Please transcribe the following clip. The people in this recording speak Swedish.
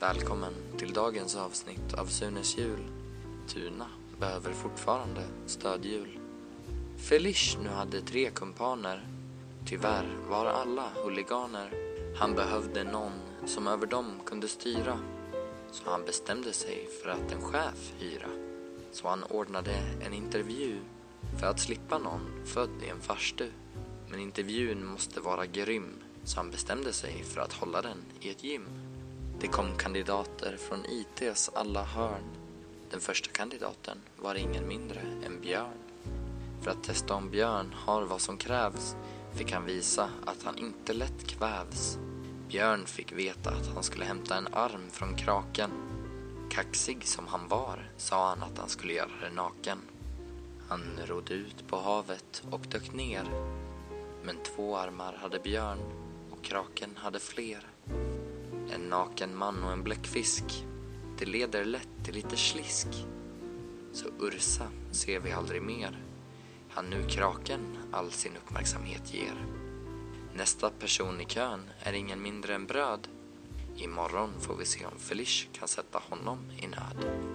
Välkommen till dagens avsnitt av Sunes jul. Tuna behöver fortfarande stödhjul. Felish nu hade tre kumpaner. Tyvärr var alla huliganer. Han behövde någon som över dem kunde styra. Så han bestämde sig för att en chef hyra. Så han ordnade en intervju för att slippa någon född i en farstu. Men intervjun måste vara grym så han bestämde sig för att hålla den i ett gym. Det kom kandidater från ITs alla hörn. Den första kandidaten var ingen mindre än Björn. För att testa om Björn har vad som krävs fick han visa att han inte lätt kvävs. Björn fick veta att han skulle hämta en arm från kraken. Kaxig som han var sa han att han skulle göra det naken. Han rodde ut på havet och dök ner. Men två armar hade Björn och kraken hade fler. En naken man och en bläckfisk, det leder lätt till lite slisk. Så Ursa ser vi aldrig mer. Han nu kraken all sin uppmärksamhet ger. Nästa person i kön är ingen mindre än bröd. Imorgon får vi se om Felish kan sätta honom i nöd.